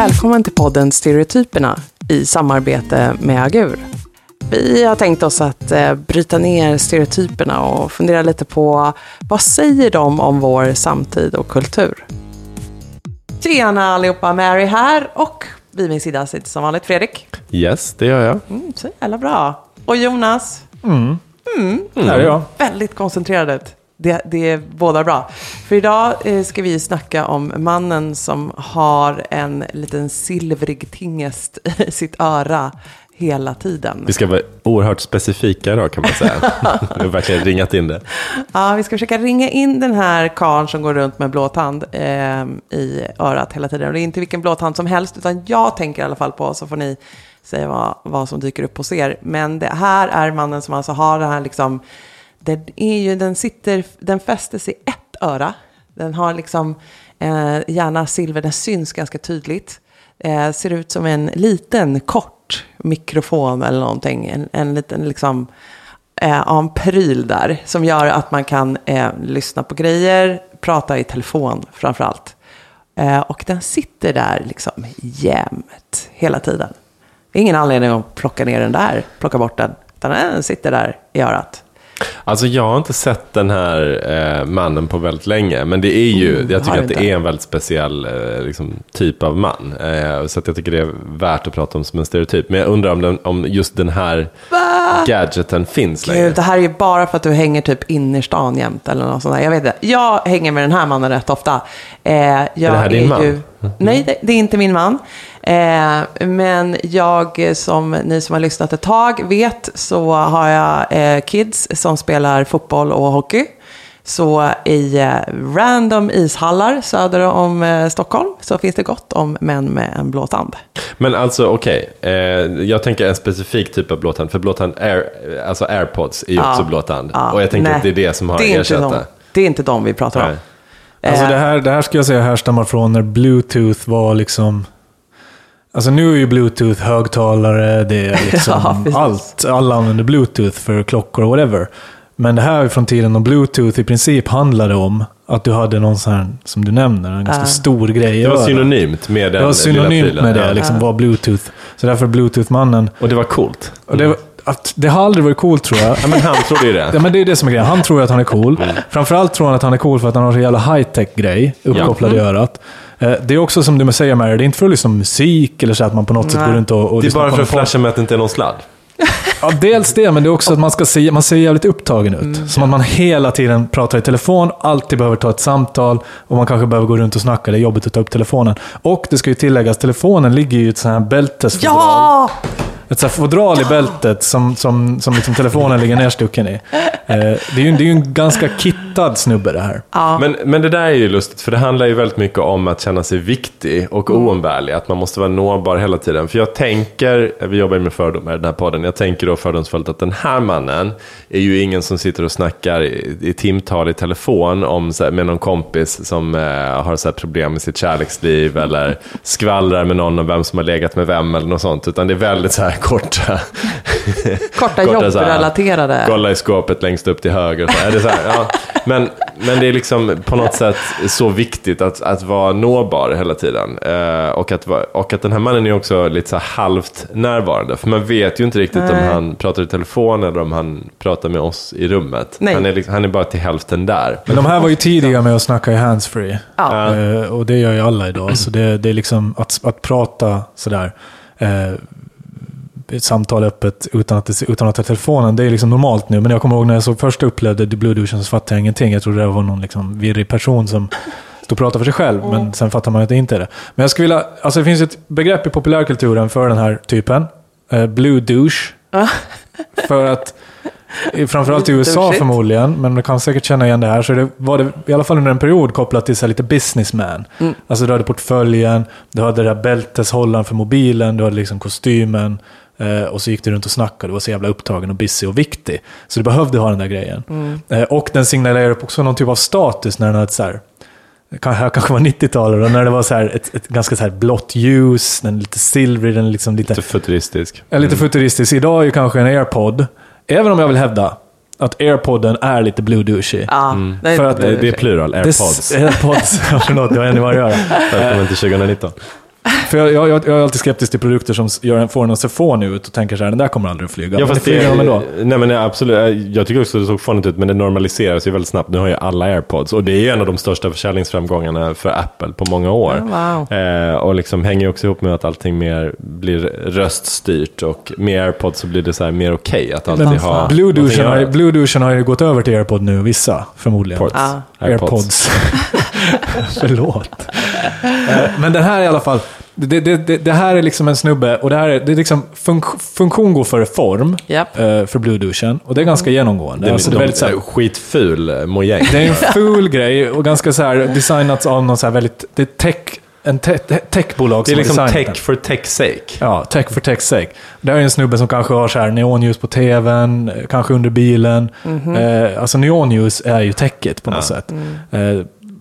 Välkommen till podden Stereotyperna i samarbete med Agur. Vi har tänkt oss att eh, bryta ner stereotyperna och fundera lite på vad säger de om vår samtid och kultur? Tjena allihopa, Mary här och vid min sida sitter som vanligt Fredrik. Yes, det gör jag. Mm, så jävla bra. Och Jonas. Mm. Här är jag. Väldigt koncentrerad ut. Det, det är båda bra. För idag eh, ska vi snacka om mannen som har en liten silvrig tingest i sitt öra hela tiden. Vi ska vara oerhört specifika idag kan man säga. Vi har verkligen ringat in det. Ja, vi ska försöka ringa in den här karln som går runt med blåtand eh, i örat hela tiden. Och det är inte vilken blåtand som helst, utan jag tänker i alla fall på, så får ni säga vad, vad som dyker upp hos er. Men det här är mannen som alltså har det här liksom, den, är ju, den, sitter, den fästes i ett öra. Den har liksom eh, gärna silver, den syns ganska tydligt. Eh, ser ut som en liten kort mikrofon eller någonting. En, en liten liksom, eh, en pryl där som gör att man kan eh, lyssna på grejer, prata i telefon framför allt. Eh, och den sitter där liksom jämt hela tiden. Det är ingen anledning att plocka ner den där, plocka bort den. Utan den sitter där i örat. Alltså jag har inte sett den här eh, mannen på väldigt länge. Men det är ju, Mm, jag tycker att det inte? är en väldigt speciell eh, liksom, typ av man. Eh, så att jag tycker det är värt att prata om som en stereotyp. Men jag undrar om, den, om just den här gadgeten finns längre. Gud, det här är ju bara för att du hänger typ innerstan jämt eller något sånt där. Jag vet inte. Jag hänger med den här mannen rätt ofta. Eh, jag det här din man? Ju... Nej, det, det är inte min man. Eh, men jag, som ni som har lyssnat ett tag vet, så har jag eh, kids som spelar fotboll och hockey. Så i eh, random ishallar söder om eh, Stockholm så finns det gott om män med en blå tand. Men alltså okej, eh, jag tänker en specifik typ av blåtand. För blåtand, Air, alltså airpods är ju Ja. också blåtand. Ja, Och jag tänker nej. att det är det som har det ersatt de, det. Det är inte de vi pratar om. Nej. Alltså Eh, det här, det här ska jag säga härstammar från när bluetooth var liksom... Alltså nu är ju bluetooth högtalare, det är Ja, liksom precis. allt. Alla använder bluetooth för klockor och whatever. Men det här är från tiden då bluetooth i princip handlade om att du hade någon sån här, som du nämner, en ganska Ja. stor grej Det var synonymt med den Det var synonymt med det, Ja. liksom, var bluetooth. Så därför är bluetooth-mannen... Och det var coolt. Och det, var- att, det har aldrig varit coolt tror jag. Ja, men han trodde ju det. Ja, men det är det som är grejen. Han tror ju att han är cool. Framförallt tror han att han är cool för att han har så jävla high-tech grej uppkopplad i örat. Det är också som du säger Mary, det är inte för att lyssna på musik eller så att man på något sätt Nej. går runt och, och Det är bara för att flasha med att det inte är någon sladd. Ja, dels det, men det är också att man ska se, man ser jävligt upptagen ut. Som att man hela tiden pratar i telefon, alltid behöver ta ett samtal och man kanske behöver gå runt och snacka. Det är jobbigt att ta upp telefonen. Och det ska ju tilläggas, telefonen ligger ju i ett sånt här bältesfodral. Ja! Ett fodral i bältet som, som, som liksom telefonen ligger nerstucken i. Eh, det, är ju, det är ju en ganska kittad snubbe det här. Men, men det där är ju lustigt, för det handlar ju väldigt mycket om att känna sig viktig och oumbärlig. Att man måste vara nåbar hela tiden. För jag tänker, vi jobbar ju med fördomar i den här podden, jag tänker då fördomsfullt att den här mannen är ju ingen som sitter och snackar i, i timtal i telefon om, så här, med någon kompis som eh, har så här, problem med sitt kärleksliv eller skvallrar med någon om vem som har legat med vem eller något sånt. Utan det är väldigt så här korta... Korta Korta jobbrelaterade. Kolla i skåpet längst upp till höger. Så här. Det är så här, ja. men, men det är liksom på något sätt så viktigt att, att vara nåbar hela tiden. Eh, och, att, och att den här mannen är också lite så här halvt närvarande. För man vet ju inte riktigt om Nej. han pratar i telefon eller om han pratar med oss i rummet. Nej. Han är, liksom, han är bara till hälften där. Men de här var ju tidiga med att snacka i handsfree. Ja. Eh, och det gör ju alla idag. Så det, det är liksom att, att prata sådär. Eh, ett samtal öppet utan att, utan att ta telefonen, det är liksom normalt nu. Men jag kommer ihåg när jag såg först upplevde The Blue Douchen så fattade jag ingenting. Jag trodde det var någon liksom virrig person som stod och pratade för sig själv. Men sen fattar man att det inte är det. Men jag skulle vilja, alltså det finns ett begrepp i populärkulturen för den här typen. Eh, blue douche. för att Framförallt i USA förmodligen, men du kan säkert känna igen det här. Så det var det i alla fall under en period kopplat till så lite businessman. Alltså du hade portföljen, du hade det där bälteshållaren för mobilen, du hade liksom kostymen. Eh, och så gick du runt och snackade, du var så jävla upptagen och busy och viktig. Så du behövde ha den där grejen. Eh, och den signalerade upp också någon typ av status när den hade så här, här kanske var 90-talet, och när det var så här ett, ett ganska så här blått ljus, den är lite silvrig, den är liksom lite... Lite futuristisk. Är lite futuristisk. Idag är ju kanske en airpod, även om jag vill hävda att airpodden är lite blue douchey. Ja, det, För att Det, det är plural, Det- airpods. Airpods, ja, förlåt, det har jag vad att göra. Välkommen till 2019. För jag, jag, jag är alltid skeptisk till produkter som gör en, får en att se fånig ut och tänker så här, den där kommer aldrig att flyga. Ja, men det flyger de ändå. Nej men absolut, jag tycker också att det såg fånigt ut, men det normaliseras ju väldigt snabbt. Nu har ju alla airpods och det är ju en av de största försäljningsframgångarna för Apple på många år. Wow. Eh, och liksom hänger ju också ihop med att allting mer blir röststyrt och med airpods så blir det så här mer okej att alltid Men ha någonting har, har ju gått över till AirPod nu, vissa förmodligen. Ports. Ja. Airpods. Förlåt. Eh, Men den här i alla fall, det, det, det, det här är liksom en snubbe och det här är, det är liksom funk, funktion går före form Japp. eh, för Bluetooth och det är ganska genomgående. Den, alltså, det är de, väldigt så här, skitful eh, mojäng. det är en ful grej och ganska så här designat av någon så här väldigt, det är tech, en te, te, techbolag Det är som liksom tech den. for tech's sake. Ja, tech for tech's sake. Det här är en snubbe som kanske har så här neonljus på tvn, kanske under bilen. Eh, alltså neonljus är ju techet på något sätt. Eh,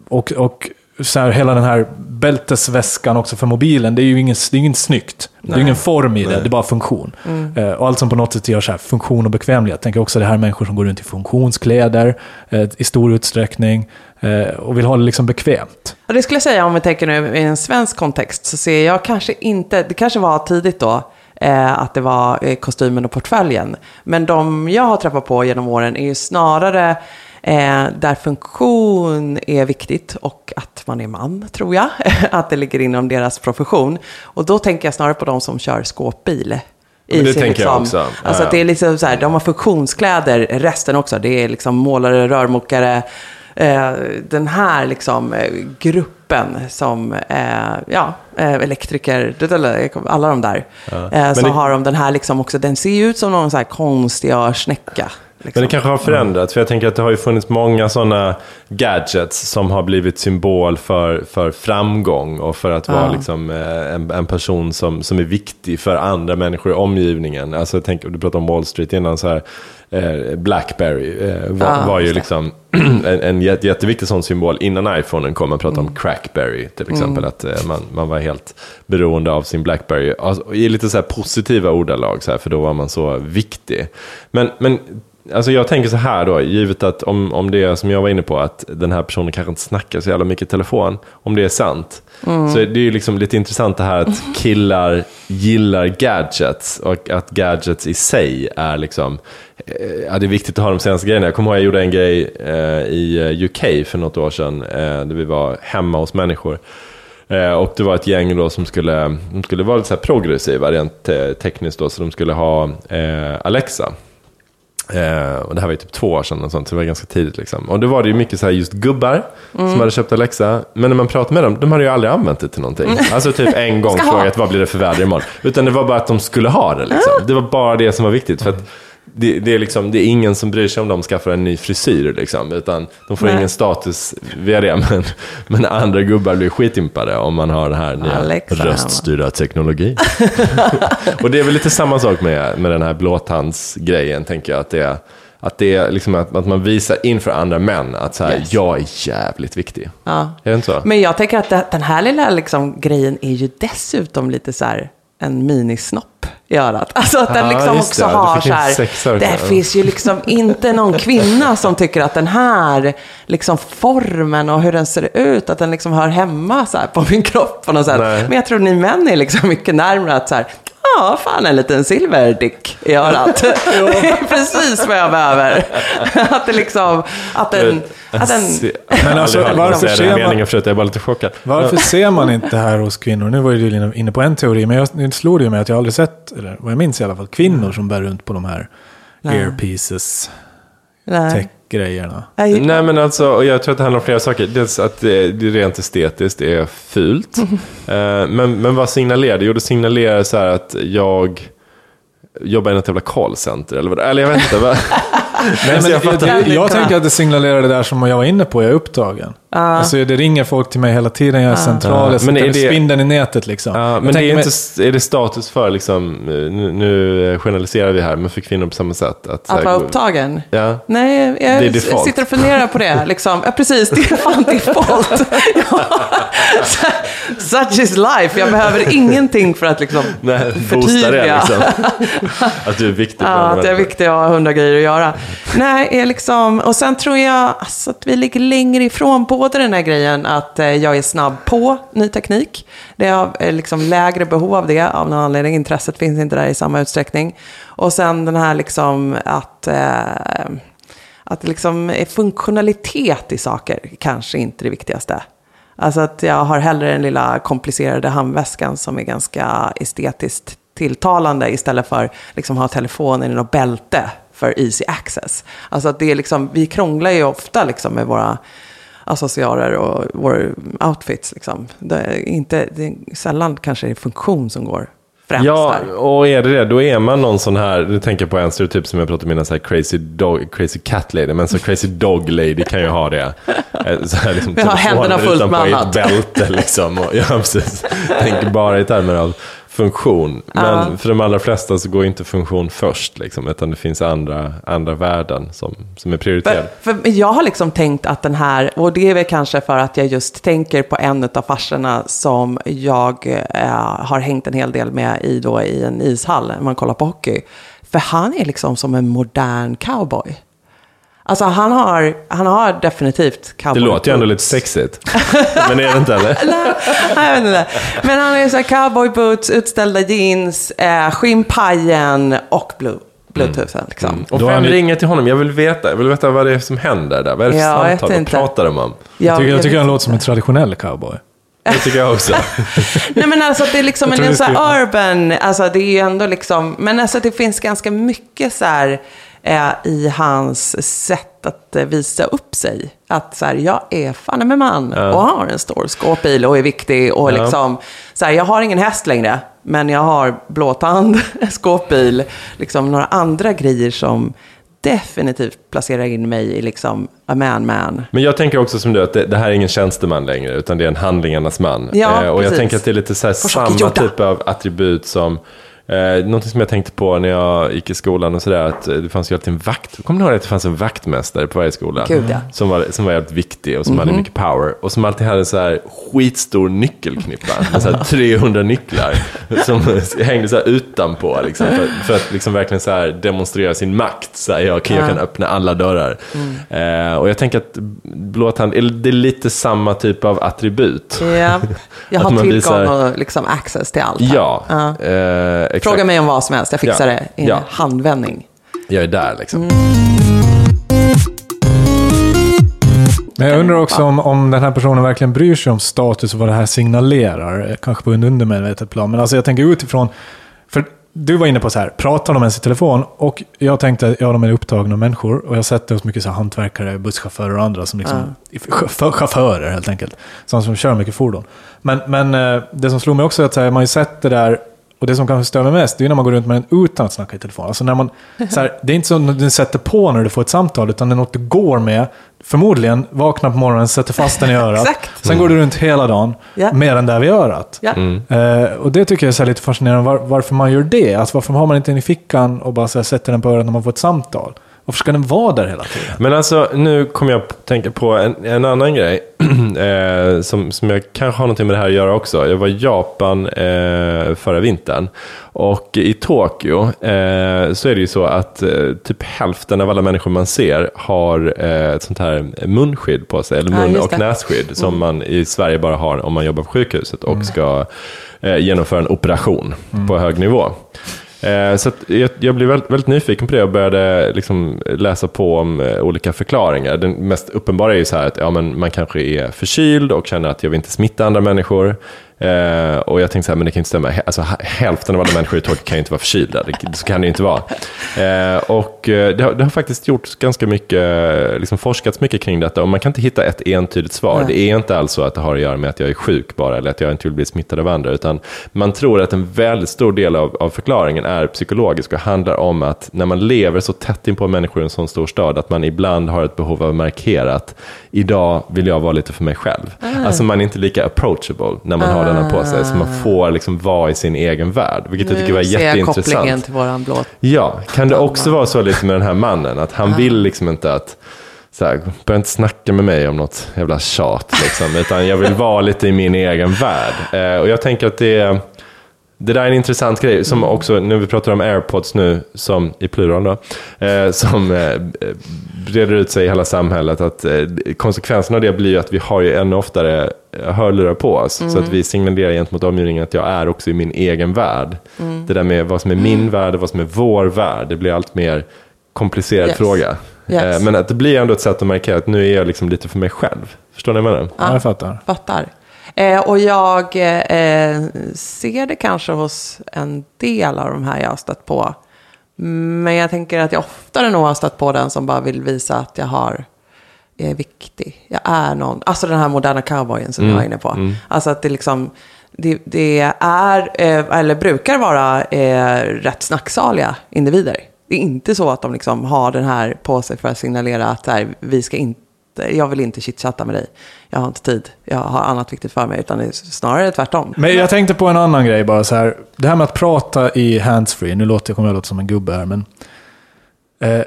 och och så här, hela den här bältesväskan också för mobilen, det är ju ingen, det är inget snyggt. Det är ingen form i det, det är bara funktion. Eh, och allt som på något sätt gör så här, funktion och bekvämlighet. Jag tänker också det här människor som går runt i funktionskläder eh, i stor utsträckning eh, och vill ha det liksom bekvämt. Och det skulle jag säga om vi tänker nu i en svensk kontext så ser jag kanske inte, det kanske var tidigt då, eh, att det var eh, kostymen och portföljen. Men de jag har träffat på genom åren är ju snarare eh, där funktion är viktigt och att man är man, tror jag. att det ligger inom deras profession. Och då tänker jag snarare på de som kör skåpbil. i Men det sin tänker jag också. Alltså Ja, ja. det är liksom så här, de har funktionskläder, resten också. Det är liksom målare, rörmokare, eh, den här liksom eh, gruppen som, eh, ja, eh, elektriker, det- alla de där. Eh, så det- har de den här liksom också, den ser ju ut som någon så här konstig örsnäcka. Liksom. Men det kanske har förändrats, för jag tänker att det har ju funnits många sådana gadgets som har blivit symbol för, för framgång och för att vara Ja. liksom, eh, en, en person som, som är viktig för andra människor i omgivningen. Alltså, jag tänker, du pratade om Wall Street innan, så här, eh, Blackberry eh, var, Ja, var ju liksom en, en jätte, jätteviktig sån symbol innan iPhonen kom. Man pratade om Crackberry till exempel, att eh, man, man var helt beroende av sin Blackberry. Alltså, I lite så positiva ordalag, så här, för då var man så viktig. Men, men Alltså jag tänker så här då, givet att om, om det är som jag var inne på, att den här personen kanske inte snackar så jävla mycket i telefon, om det är sant. Så är det ju liksom lite intressant det här att killar gillar gadgets och att gadgets i sig är liksom, eh, ja det är viktigt att ha de senaste grejerna. Jag kommer ihåg jag gjorde en grej eh, i eh, UK för något år sedan, eh, där vi var hemma hos människor. Eh, och det var ett gäng då som skulle, de skulle vara lite så progressiva rent tekniskt då, så de skulle ha eh, Alexa. Eh, och det här var ju typ två år sedan, och sånt, så det var ganska tidigt. Liksom. Och då var det ju mycket så här just gubbar som hade köpt Alexa. Men när man pratade med dem, de hade ju aldrig använt det till någonting. Alltså typ en gång frågat vad blir det för väder imorgon. Utan det var bara att de skulle ha det. Liksom. Det var bara det som var viktigt. För att det, det, är liksom, det är ingen som bryr sig om de skaffar en ny frisyr. Liksom, utan de får Nej. ingen status via det. Men, men andra gubbar blir skitimpade om man har den här nya Alexa, röststyrda teknologi. Och det är väl lite samma sak med, med den här blåtandsgrejen, tänker jag. Att det är, att det är liksom att, att man visar inför andra män att så här, Yes. jag är jävligt viktig. Ja. Är det inte så? Men jag tänker att det, den här lilla liksom, grejen är ju dessutom lite så här en minisnopp i örat. Alltså att den Ja, liksom också det. Har så här, också. det finns ju liksom inte någon kvinna som tycker att den här liksom formen och hur den ser ut, att den liksom hör hemma så på min kropp på något sätt. Men jag tror ni män är liksom mycket närmare att så här, ja, fan en liten silverdick i örat. det är precis vad jag behöver. att det liksom, att den, att Se- Men alltså, varför ser man- meningen förut, jag är bara lite chockad. Varför ser man inte det här hos kvinnor? Nu var ju du inne- på en teori, men jag, nu slog det ju mig att jag aldrig sett, eller vad jag minns i alla fall, kvinnor som bär runt på de här Nej. earpieces, nej. Tech-grejerna. Nej. Nej men alltså, och jag tror att det handlar om flera saker. Dels att det, det är rent estetiskt det är fult. Eh, men, men vad signalerar det? Jo, det signalerar så här att jag jobbar i något jävla callcenter eller vad Eller jag vet inte. Nej, men jag jag, jag, det tänker att det signalerar det där som jag var inne på, jag är upptagen. Alltså, det ringer folk till mig hela tiden, jag är central, jag Men sitter det- spindeln i nätet liksom. Jag men det är, mig- inte, är det status för, liksom, eh, nu, nu generaliserar vi här, men för kvinnor på samma sätt? Att, Att vara upptagen? Ja. Nej, jag sitter och funderar på det. Liksom. Ja, precis. Det är fan default. ja. Such is life. Jag behöver ingenting för att liksom Nej, boosta det förtydliga. liksom. Att du är viktig Ja, att jag är viktig och har hundra grejer att göra. nej, är liksom, och sen tror jag alltså, att vi ligger längre ifrån både den här grejen att eh, jag är snabb på ny teknik. Det är eh, liksom lägre behov av det av någon anledning. Intresset finns inte där i samma utsträckning. Och sen den här liksom att, eh, att liksom funktionalitet i saker kanske inte är det viktigaste. Alltså att jag har hellre den lilla komplicerade handväskan som är ganska estetiskt tilltalande istället för liksom ha telefonen i något bälte för easy access. Alltså att det är liksom, vi krånglar ju ofta liksom med våra accessoarer och våra outfits. Liksom. Det är inte, det är sällan kanske det är funktion som går främst Ja, där. och är det det, då är man någon sån här, du tänker på en stereotyp som jag pratade om innan, så här crazy, dog, crazy cat lady, men så crazy dog lady kan ju ha det. Eh, Så här, liksom, Vi har händerna fullt med annat. ett bälte liksom. Och, ja, precis. Tänker bara i termer av funktion. Men för de allra flesta så går inte funktion först, liksom, utan det finns andra, andra värden som, som är prioriterade. För, för jag har liksom tänkt att den här, och det är väl kanske för att jag just tänker på en av farsorna som jag eh, har hängt en hel del med i, då, i en ishall när man kollar på hockey. För han är liksom som en modern cowboy. Alltså han har, han har definitivt Det cowboy låter ju ändå lite sexigt. Men är det inte eller? Nej, jag vet inte. Men han har ju så här cowboy boots, utställda jeans, eh, skinnpajen och blue, bluetoothen. Liksom. Och Då har vem ni- ringer till honom? Jag vill veta, jag vill veta vad det är som händer där. Vad är det för Ja, jag samtal? Vad inte. pratar de om? Ja, Jag tycker, jag tycker han låter som en traditionell cowboy. Det tycker jag också. Nej men alltså det är liksom Jag en, det så urban, alltså det är ju ändå liksom, men alltså det finns ganska mycket så här eh, i hans sätt att eh, visa upp sig. Att så här, jag är fan med man och har en stor skåpbil och är viktig och Ja. liksom, så här, jag har ingen häst längre, men jag har blåtand, skåpbil, liksom några andra grejer som definitivt placerar in mig i liksom a man man. Men jag tänker också som du, att det, det här är ingen tjänsteman längre, utan det är en handlingarnas man. Ja, eh, och jag precis. tänker att det är lite så samma typ av attribut som Eh, någonting som jag tänkte på när jag gick i skolan och sådär, att eh, det fanns ju alltid en vakt. Kommer ni ihåg att det fanns en vaktmästare på varje skola? Gud, ja. Som var, som var jävligt viktig och som hade mycket power. Och som alltid hade en så här skitstor nyckelknippa. Med så här 300 nycklar. Som hängde så utanpå. Liksom, för, för att liksom verkligen så demonstrera sin makt. Så här, jag, kan- jag Ja. kan öppna alla dörrar. Eh, och jag tänker att blåtand, det är lite samma typ av attribut. Ja, jag har tillgång visar- och liksom access till allt. här. Ja, Ja. Eh, exakt. Fråga mig om vad som helst, jag fixar Ja. det i en Ja. handvändning. Jag är där liksom. Mm. Men jag undrar också om, om den här personen verkligen bryr sig om status och vad det här signalerar. Kanske på en undermedvetet plan. Men alltså jag tänker utifrån. För du var inne på så här, pratar de ens i telefon? Och jag tänkte, ja de är upptagna människor. Och jag har sett det hos mycket så här hantverkare, busschaufförer och andra som liksom, chaufför, chaufförer helt enkelt. Sådana som kör mycket fordon. Men, men eh, det som slog mig också är att här, man har ju sett det där och det som kanske stör mig mest, det är när man går runt med den utan att snacka i telefon. Alltså när man, så här, det är inte så att du sätter på när du får ett samtal, utan det är något du går med. Förmodligen vaknar på morgonen, sätter fast den i örat. Exakt. Sen går du runt hela dagen Ja. med den där vid örat. Ja. Eh, och det tycker jag är så lite fascinerande, var, varför man gör det. Alltså varför har man inte den i fickan och bara så här, sätter den på örat när man får ett samtal? Varför ska den vara där hela tiden? Men alltså, nu kommer jag att tänka på en, en annan grej. eh, som, som jag kanske har någonting med det här att göra också. Jag var i Japan eh, förra vintern. Och i Tokyo eh, så är det ju så att eh, typ hälften av alla människor man ser har eh, ett sånt här munskydd på sig. Eller Ja, mun just och det. Mm. nässkydd. Som man i Sverige bara har om man jobbar på sjukhuset och ska eh, genomföra en operation på hög nivå. Eh, så att jag, jag blev väldigt, väldigt nyfiken på det och började liksom läsa på om eh, olika förklaringar. Den mest uppenbara är ju så här att ja, men man kanske är förkyld och känner att jag vill inte smitta andra människor. Eh, och jag tänkte så här, men det kan inte stämma. Alltså, hä- hälften av alla människor i Tokyo kan ju inte vara förkylda. Det, så kan det ju inte vara. Eh, och eh, det har, det har faktiskt gjorts ganska mycket, liksom forskats mycket kring detta. Och man kan inte hitta ett entydigt svar. Nej. Det är inte alls så att det har att göra med att jag är sjuk bara, eller att jag inte vill bli smittad av andra. Utan man tror att en väldigt stor del av, av förklaringen är psykologisk och handlar om att när man lever så tätt in på människor i en sån stor stad, att man ibland har ett behov av att markera att idag vill jag vara lite för mig själv. Alltså man är inte lika approachable när man har denna på sig, så man får liksom vara i sin egen värld, vilket jag tycker var Nu ser jag kopplingen jätteintressant. till våran blå. Ja, kan det också vara så lite med den här mannen, att han vill liksom inte att så här, börja inte snacka med mig om något jävla tjat, liksom, utan jag vill vara lite i min egen värld. Eh, och jag tänker att det är, Det där är en intressant grej, som också, när vi pratar om airpods nu, som i plural då, eh, som eh, breder ut sig i hela samhället, att eh, konsekvensen av det blir ju att vi har ju ännu oftare eh, hörlurar på oss, så att vi signalerar gentemot omgivningen att jag är också i min egen värld. Det där med vad som är min värld och vad som är vår värld, det blir allt mer komplicerad Yes. fråga. Yes. Eh, Men att det blir ändå ett sätt att markera att nu är jag liksom lite för mig själv. Förstår ni vad jag menar? Ja, jag fattar. Fattar. Eh, och jag eh, ser det kanske hos en del av de här jag har stött på. Men jag tänker att jag oftare nog har stött på den som bara vill visa att jag har är viktig. Jag är någon. Alltså den här moderna cowboyen som jag var inne på. Alltså att det liksom, det, det är, eh, eller brukar vara, eh, rätt snacksaliga individer. Det är inte så att de liksom har den här på sig för att signalera att här, vi ska inte, jag vill inte chitchatta med dig. Jag har inte tid, jag har annat viktigt för mig. Utan det är snarare tvärtom. Men jag tänkte på en annan grej bara så här. Det här med att prata i handsfree. Nu låter jag, kommer jag låta som en gubbe här, men... Eh,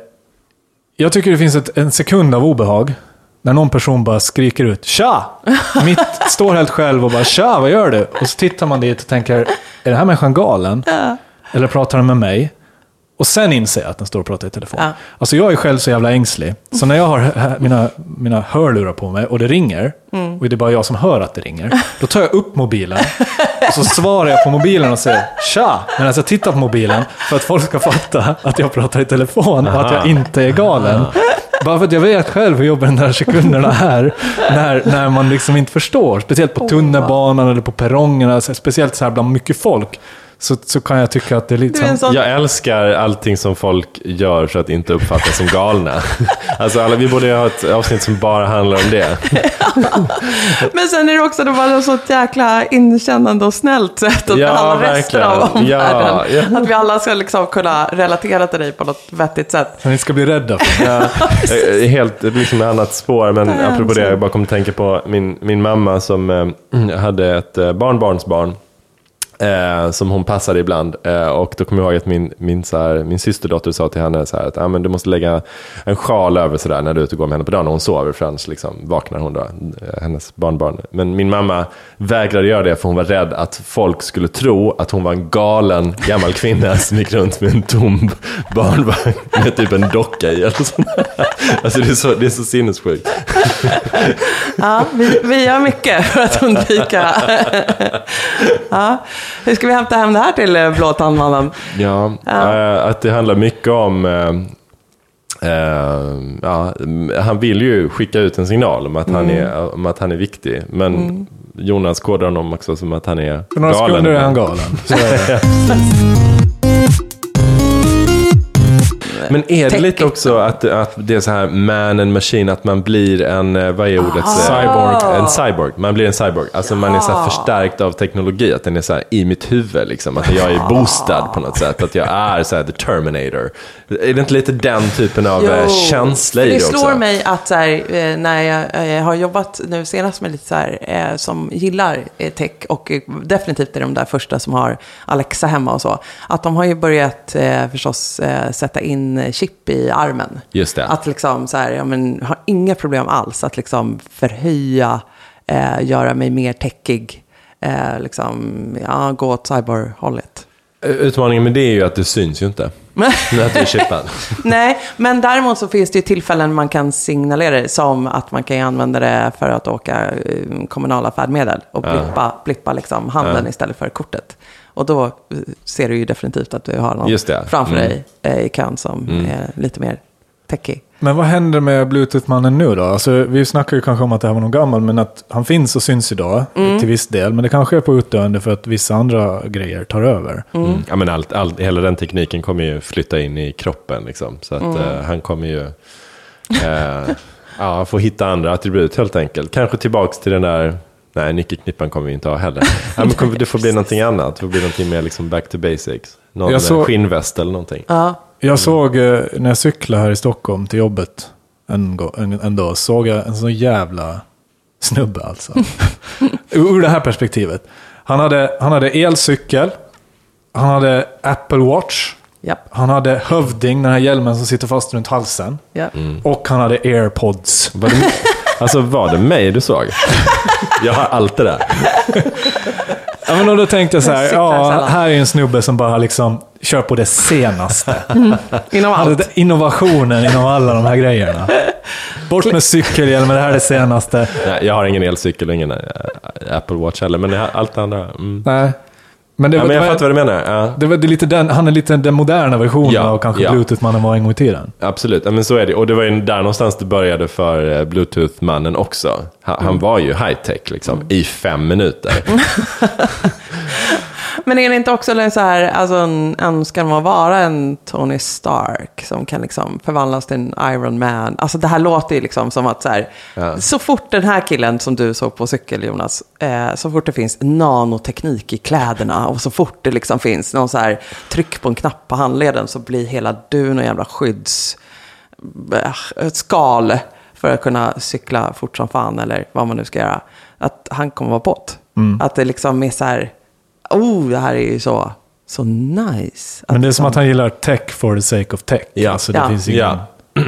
jag tycker det finns ett, en sekund av obehag. När någon person bara skriker ut ”Tja!” Mitt står helt själv och bara ”Tja, vad gör du?” Och så tittar man dit och tänker ”Är den här människan galen? Eller pratar den med mig?” Och sen inser jag att den står och pratar i telefon. Ja. Alltså jag är själv så jävla ängslig. Så när jag har mina, mina hörlurar på mig och det ringer, och det är bara jag som hör att det ringer, då tar jag upp mobilen och så svarar jag på mobilen och säger tja, medan jag tittar på mobilen för att folk ska fatta att jag pratar i telefon och att jag inte är galen. Bara för att jag vet själv hur jobbiga de där sekunderna är när, när man liksom inte förstår. Speciellt på tunnelbanan eller på perrongerna, speciellt så här bland mycket folk. Så, så kan jag tycka att det är lite sån Jag älskar allting som folk gör så att inte uppfattas som galna. Alltså alla, vi borde ha ett avsnitt som bara handlar om det. Men sen är det också det var så ett jäkla inkännande och snällt sätt att Ja, behandla resten av verkligen. Ja, omvärlden. ja. Att vi alla ska liksom kunna relatera till dig på något vettigt sätt. Så ni ska bli rädda för Ja, eh, helt liksom ett annat spår, men apropå det, jag bara kom att tänka på min, min mamma som eh, hade ett eh, barnbarnsbarn. Eh, som hon passade ibland. Eh, och då kommer jag ihåg att min, min, så här, min systerdotter sa till henne så här att ah, men du måste lägga en sjal över så där när du är ute och går med henne på dagen när hon sover. För annars liksom vaknar hon då, eh, hennes barnbarn. Men min mamma vägrade göra det för hon var rädd att folk skulle tro att hon var en galen gammal kvinna som gick runt med en tom barnvagn med typ en docka i. Eller sånt. Alltså det är så, det är så sinnessjukt. Ja, vi, vi gör mycket för att undvika... ja. Hur ska vi hämta hem det här till eh, Blåtandmannen? Ja, eh, att det handlar mycket om... eh, ja, han vill ju skicka ut en signal om att, han, är, om att han är viktig. Men Jonas kodar honom också som att han är För några galen. sekunder är han galen. Men är det lite också att, att det är så här man and machine, att man blir en, eh, vad är ordet? Ah. Cyborg. En cyborg. Man blir en cyborg. Alltså man är så här förstärkt av teknologi, att den är så här i mitt huvud liksom. Att jag är boostad på något sätt, att jag är så här the Terminator. Är det inte lite den typen av eh, känsla för i det det slår också? mig att så här, eh, när jag eh, har jobbat nu senast med lite så här, eh, som gillar eh, tech och eh, definitivt är de där första som har Alexa hemma och så. Att de har ju börjat eh, förstås eh, sätta in chip i armen. Just det. Att liksom så här, ja men har inga problem alls att liksom förhöja, eh, göra mig mer techig, eh, liksom, ja, gå åt cyberhållet. Utmaningen med det är ju att det syns ju inte. När att du är chippad. Nej, men däremot så finns det ju tillfällen man kan signalera det, som att man kan använda det för att åka eh, kommunala färdmedel och blippa, blippa liksom handen istället för kortet. Och då ser du ju definitivt att du har någon framför Mm. dig eh, i kön som är lite mer techig. Men vad händer med Bluetooth-mannen nu då? Alltså, vi snackar ju kanske om att det här var någon gammal, men att han finns och syns idag till viss del. Men det kanske är på utdöende för att vissa andra grejer tar över. Mm. Ja, men allt, allt, hela den tekniken kommer ju flytta in i kroppen. Liksom. Så att eh, han kommer ju eh, ja, få hitta andra attribut helt enkelt. Kanske tillbaks till den där, nej nyckelknippan kommer vi inte ha heller. Ja, men det får bli någonting annat, det får bli någonting mer liksom back to basics. Någon Jag såg- skinnväst eller någonting. Ja, Jag såg, eh, när jag cyklade här i Stockholm till jobbet en, en, en dag, såg jag en sån jävla snubbe alltså. Ur det här perspektivet. Han hade, han hade elcykel, han hade Apple Watch, japp, han hade hövding, den här hjälmen som sitter fast runt halsen. japp. Och han hade airpods. Var det, alltså var det mig du såg? Jag har allt det där. Ja, men då tänkte jag så här, ja, här är en snubbe som bara liksom kör på det senaste. Inom allt. Alltså, Innovationen inom alla de här grejerna. Bort med cykelhjälmen, det här är det senaste. Nej, jag har ingen elcykel och ingen äh, Apple Watch heller, men allt det andra. Mm. Nej. Men det, Ja, var, men jag fattar vad du menar. Ja. det, var, det är lite den, han är lite den moderna versionen Ja, av kanske ja. Bluetooth-mannen var en gång i tiden. Absolut, ja, men så är det. Och det var ju där någonstans det började för eh, Bluetooth-mannen också. Han, han var ju high-tech liksom, i fem minuter. Men är det inte också så här, alltså en önskan om att vara en Tony Stark som kan liksom förvandlas till en Iron Man? Alltså det här låter ju liksom som att så här, Ja. så fort den här killen som du såg på cykel Jonas, eh, så fort det finns nanoteknik i kläderna och så fort det liksom finns någon så här tryck på en knapp på handleden så blir hela du någon jävla skydds eh, skal för att kunna cykla fort som fan eller vad man nu ska göra. Att han kommer vara bot. Mm. Att det liksom är så här, oh det här är ju så, så nice. Men det är som liksom- att han gillar tech for the sake of tech. Ja. Alltså, det Ja. finns ingen... Ja.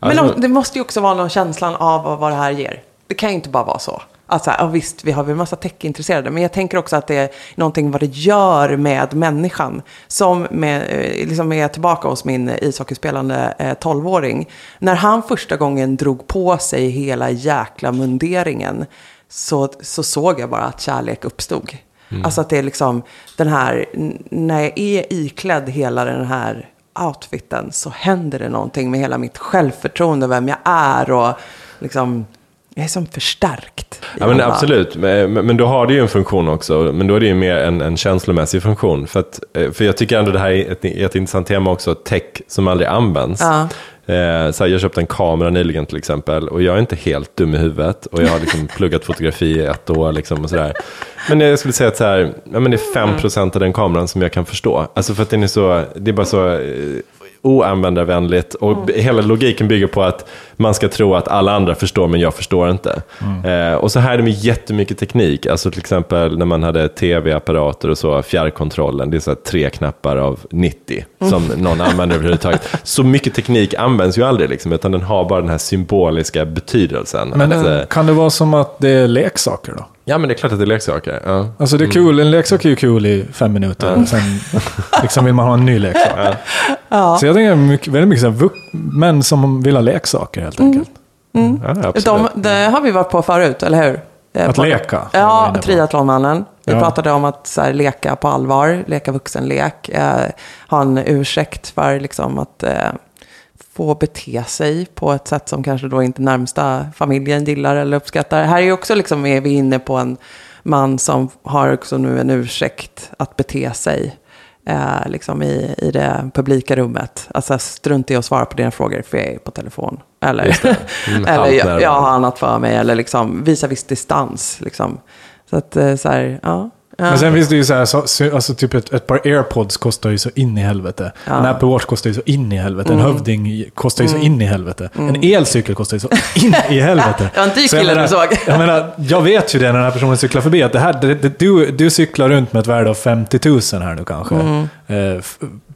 Men Alltså- om- det måste ju också vara någon känslan av vad det här ger. Det kan ju inte bara vara så. Alltså, ja, visst, vi har väl en massa tech-intresserade, men jag tänker också att det är någonting vad det gör med människan. Som med, eh, liksom är tillbaka hos min ishockeyspelande eh, 12-åring. När han första gången drog på sig hela jäkla munderingen så, så såg jag bara att kärlek uppstod. Alltså att det är liksom den här, när jag är iklädd hela den här outfiten så händer det någonting med hela mitt självförtroende, vem jag är och liksom, jag är som förstärkt. Ja, men alla- absolut, men, men men då har det ju en funktion också. Men då är det ju mer en, en känslomässig funktion. För, att, eh, för jag tycker ändå det här är ett, ett intressant tema också, tech som aldrig används. Ja. Eh, så här, jag köpte en kamera nyligen till exempel och jag är inte helt dum i huvudet. Och jag har liksom pluggat fotografi i ett år liksom och sådär. Men jag skulle säga att så här, ja, men det är 5% av den kameran som jag kan förstå. Alltså för att den är så, det är bara så eh, oanvändarvänligt och b- hela logiken bygger på att man ska tro att alla andra förstår men jag förstår inte. Eh, och så här är det med jättemycket teknik, alltså till exempel när man hade tv-apparater och så, fjärrkontrollen, det är så här tre knappar av 90 som någon använder överhuvudtaget. Så mycket teknik används ju aldrig, liksom, utan den har bara den här symboliska betydelsen. Men att, eh, eh, kan det vara som att det är leksaker då? Ja, men det är klart att det är leksaker. Ja. Alltså det är kul, en leksak är ju kul i fem minuter. och Sen liksom vill man ha en ny leksak. Så jag tänker mycket, väldigt mycket så här, män som vill ha leksaker helt enkelt. Ja, absolut. De, det har vi varit på förut, eller hur? Att på- leka, Ja, triathlonmannen. Vi Ja. pratade om att så här, leka på allvar, leka vuxenlek. Eh, ha en ursäkt för liksom, att eh, få bete sig på ett sätt som kanske då inte närmsta familjen gillar eller uppskattar. Här är ju också liksom, är vi inne på en man som har också nu en ursäkt att bete sig. Eh, liksom i, i det publika rummet. Alltså strunt i att svara på dina frågor för jag är på telefon. Eller, Mm, eller jag, jag har annat för mig. Eller liksom visa viss distans. Liksom. Så att eh, så här, ja. Men sen finns det ju så här, så, så, alltså typ ett, ett par airpods kostar ju så in i helvete. Ja. En Apple Watch kostar ju så in i helvete. Mm. En hövding kostar ju så in i helvete. En elcykel kostar ju så in i helvete. Det var jag killen menar- du såg. Jag menar, jag vet ju det när den här personen cyklar förbi. Att det här, det, det, du, du cyklar runt med ett värde av 50 000 här nu kanske. Mm. Eh,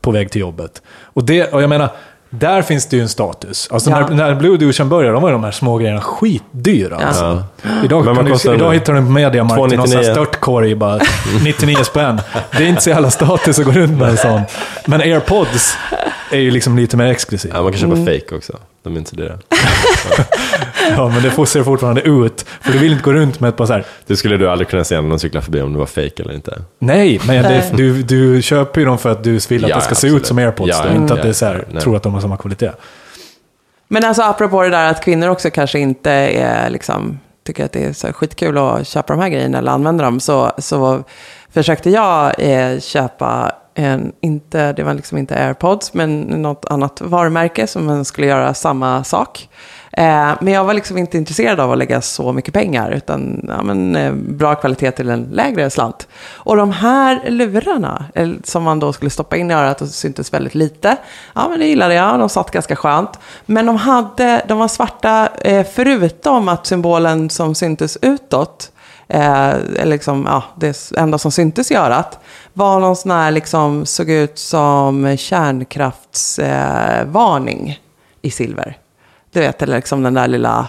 på väg till jobbet. Och, det, och jag menar, där finns det ju en status. Alltså Ja. när, när Blue Douchen började, då var ju de här små grejerna skitdyra. Ja. Alltså. Idag, Men kan du, idag hittar du på Mediamarkt i någon sån här 299. störtkorg bara 99 spänn. Det är inte så jävla status att gå runt med en sån. Men airpods är ju liksom lite mer exklusivt. Ja, man kan köpa Mm. fake också. De är inte så dyra. Ja, men det får- ser fortfarande ut. För du vill inte gå runt med ett par så här. Det skulle du aldrig kunna se när någon cyklar förbi om det var fake eller inte. Nej, men det, du, du köper ju dem för att du vill att Ja, det ska se absolut. ut som airpods. Ja, då, ja, inte att det är så här, nej. tror att de har samma kvalitet. Men alltså apropå det där att kvinnor också kanske inte är liksom, tycker att det är så skitkul att köpa de här grejerna eller använda dem. Så, så försökte jag eh, köpa en, inte, det var liksom inte airpods, men något annat varumärke som man skulle göra samma sak. Eh, men jag var liksom inte intresserad av att lägga så mycket pengar, utan ja, men, eh, bra kvalitet till en lägre slant. Och de här lurarna, eh, som man då skulle stoppa in i örat och syntes väldigt lite, ja men det gillade jag, de satt ganska skönt. Men de, hade, de var svarta, eh, förutom att symbolen som syntes utåt, eh, eller liksom, ja, det enda som syntes i örat, var någon sån här, liksom, såg ut som kärnkraftsvarning eh, i silver. Du vet, eller liksom den där lilla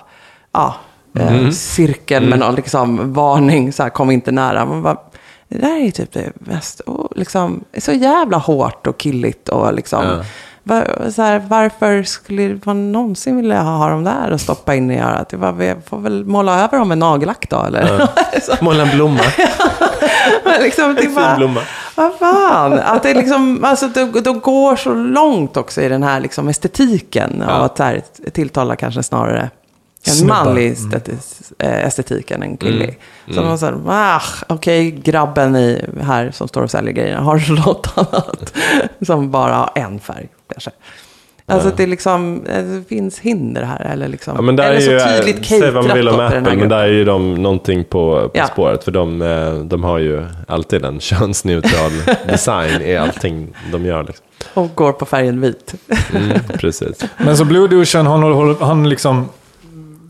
ja, eh, cirkeln med någon liksom varning, så här, kom inte nära. Man bara, det där är typ det mest, och liksom, är så jävla hårt och killigt och liksom. Ja. Var, så här, varför skulle man någonsin vilja ha dem där och stoppa in i örat? Det var, vi får väl måla över dem med nagellack då, eller? Så, Måla en blomma. men liksom, det är Fin bara, blomma. vad fan? Att det liksom, alltså, de, de går så långt också i den här liksom, estetiken av Ja. att så här, tilltala kanske snarare en Snubbar. manlig estetis, eh, estetik än en kvinnlig. Mm. Så man säger, ah, okej, grabben i, här som står och säljer grejerna har något annat som bara har en färg kanske. Alltså att det, liksom, eh, det finns hinder här. Eller, liksom, Ja, men där eller är så ju, tydligt säg vad man vill om Apple, men där är ju de någonting på, på Ja. spåret. För de, eh, de har ju alltid en könsneutral design i allting de gör. Liksom. Och går på färgen vit. Mm, precis. Men så Blue Douchen, han, han liksom...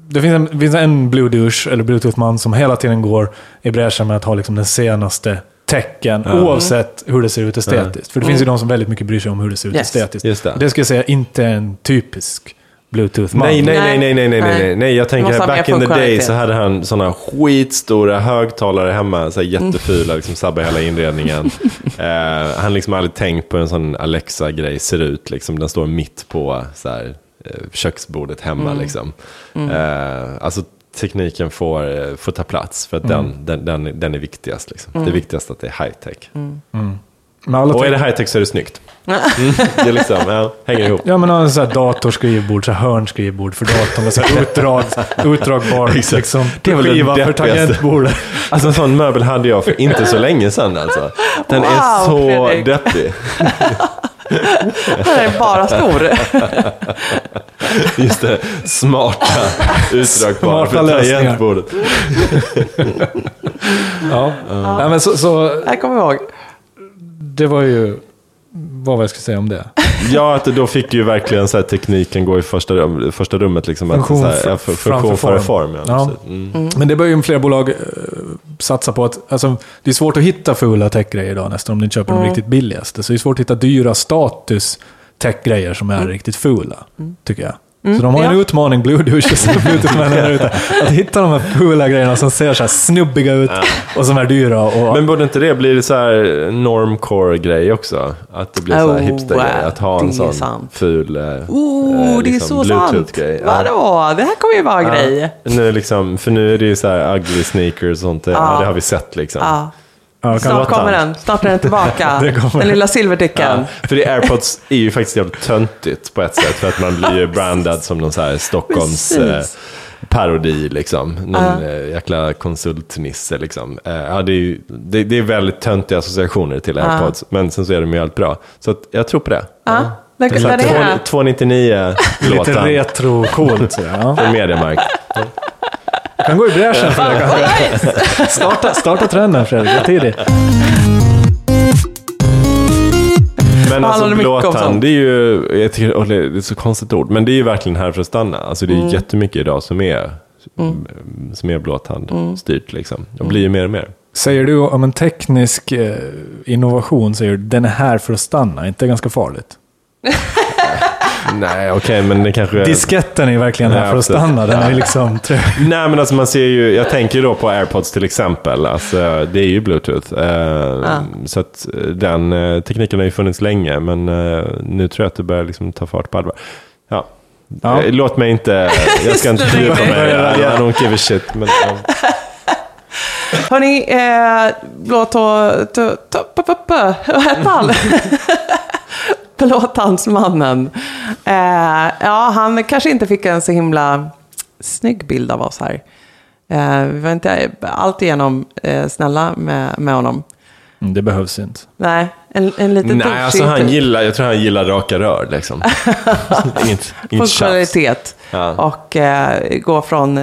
Det finns en, finns en Blue Douche, eller Bluetooth-man, som hela tiden går i bräschen med att ha liksom den senaste tecken, oavsett hur det ser ut estetiskt. För det finns ju de som väldigt mycket bryr sig om hur det ser ut Yes. estetiskt. Just det. det ska jag säga inte är en typisk Bluetooth-man. Nej, nej, nej, nej, nej, nej, nej, Nej. nej. Jag tänker back in the day så hade han sådana skitstora högtalare hemma, så här jättefula, liksom sabbar hela inredningen. eh, han liksom aldrig tänkt på hur en sån Alexa-grej ser ut, liksom. Den står mitt på så här, köksbordet hemma, liksom. Eh, alltså tekniken får, eh, får ta plats, för att den, den, den, den är viktigast. Liksom. Det är viktigast att det är high-tech. Men alla Och är det high-tech så är det snyggt. Mm, det är liksom, ja, hänger ihop. Ja, men en sån här datorskrivbord, så här hörnskrivbord för datorn så här utdrag, utdragbar liksom, Det är väl det skiva för tangentbordet. Alltså en sån möbel hade jag för inte så länge sedan alltså. Den är Wow, så Fredrik. deppig. Den är bara stor. Just det, smarta utdragbara för tangentbordet. Ja. Nej, men så, så Det här kommer jag ihåg. det var ju... Vad var jag skulle säga om det? Ja, att då fick ju verkligen så här, tekniken gå i första, rum, första rummet. Liksom, att, Funktion så här, för, framför funktion före form. form. Ja, Ja. precis. Mm. Men det börjar ju fler bolag eh, satsa på att... Alltså, det är svårt att hitta fula techgrejer idag nästan om du inte köper de riktigt billigaste. Så det är svårt att hitta dyra status techgrejer som är riktigt fula, tycker jag. Så de har en ja. utmaning, Blue Douche och Bluetooth-männen där ute. Att hitta de här fula grejerna som ser så här snubbiga ut och som är dyra. Och, Men borde inte det bli så här normcore-grej också? Att det blir så här Oh, hipster-grej. Att ha en sån sant. ful eh, Oh, eh, det är liksom så sant. Bluetooth-grej. Ja. Vadå? Det här kommer ju vara en grej. Ja. Nu är liksom, för nu är det ju så här ugly sneakers och sånt. Ja. Ja. det har vi sett liksom. Ja. Snart kommer den. Snart är den tillbaka. Den lilla silverdicken. Ja, för det airpods är ju faktiskt jävligt töntigt på ett sätt. För att man blir ju brandad som någon så här Stockholms Precis. eh, parodi liksom. Någon eh, jäkla konsultnisse liksom. Eh, ja, det, är ju, det, det är väldigt töntiga associationer till airpods. Men sen så är de ju helt bra. Så att jag tror på det. Det, Så det att är det. 299 Lite låtar retro-coolt. från Mediamarkt. Kan gå i bräschen för det kanske. Starta, starta trenden Fredrik, det är tidigt. Men alltså blåtand, det är ju, jag tycker, det är ett så konstigt ord, men det är ju verkligen här för att stanna. Alltså det är Mm. jättemycket idag som är, som är blåtand Mm. styrt liksom. Och blir ju mer och mer. Säger du om en teknisk eh, innovation, säger du den är här för att stanna, inte ganska farligt? Nej, okej, men det kanske... Disketten är ju verkligen här för att stanna, den är ju liksom... Nej, men alltså man ser ju, jag tänker då på airpods till exempel. Alltså, det är ju bluetooth. Eh, Så att eh, den eh, tekniken har ju funnits länge, men eh, nu tror jag att det börjar liksom ta fart på allvar. Ja. Ja. Eh, Låt mig inte, jag ska inte fördjupa mig, I don't give a shit. Men, ja. Hörni, eh, p- p- Vad hette han? Blåtandsmannen. Eh, ja, han kanske inte fick en så himla snygg bild av oss här. Eh, vi var inte alltigenom eh, snälla med, med honom. Mm, Det behövs inte. Nej, en, en liten Nej, alltså han gillar, jag tror han gillar raka rör liksom. inget, inget funktionalitet. Ja. Och eh, gå från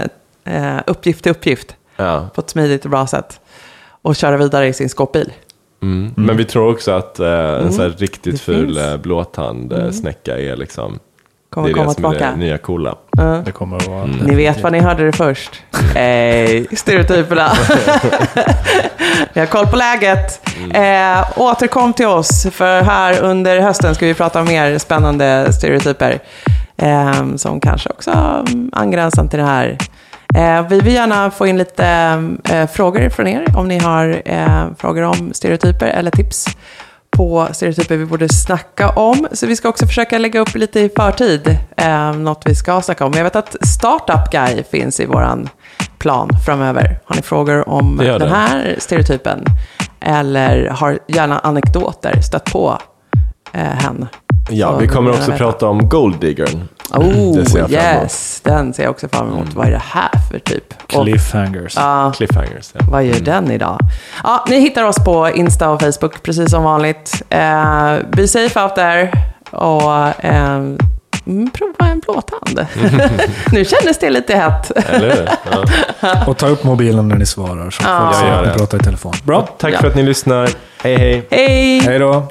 eh, uppgift till uppgift Ja. på ett smidigt och bra sätt. Och köra vidare i sin skåpbil. Mm. Men vi tror också att eh, en så här Det riktigt ful finns. eh, blåtand eh, snäcka är liksom, Kommer det är komma det som är tillbaka. det nya coola. Det kommer att vara... Ni vet vad ni hörde det först. Hey, stereotyperna. Vi har koll på läget. Eh, återkom till oss, för här under hösten ska vi prata om mer spännande stereotyper. Eh, som kanske också mm, angränsar till det här Eh, vi vill gärna få in lite eh, frågor från er om ni har eh, frågor om stereotyper eller tips på stereotyper vi borde snacka om. Så vi ska också försöka lägga upp lite i förtid, eh, något vi ska snacka om. Jag vet att Startup Guy finns i våran plan framöver. Har ni frågor om den det. här stereotypen? Eller har gärna anekdoter stött på eh, hen? Ja, vi kommer också prata om Gold Diggern. Oh, yes! Den ser jag också fram emot. Vad är det här för typ? Och, Cliffhangers. ja, Cliffhangers. Ja. vad gör den idag? Ja, ni hittar oss på Insta och Facebook precis som vanligt. Eh, be safe out there och mm, prova en blåtand. nu kändes det lite hett. Ja. Och ta upp mobilen när ni svarar så Ja. att ni det. pratar i telefon. Bra. Tack Ja. för att ni lyssnar. Hej hej. Hej! Hej då.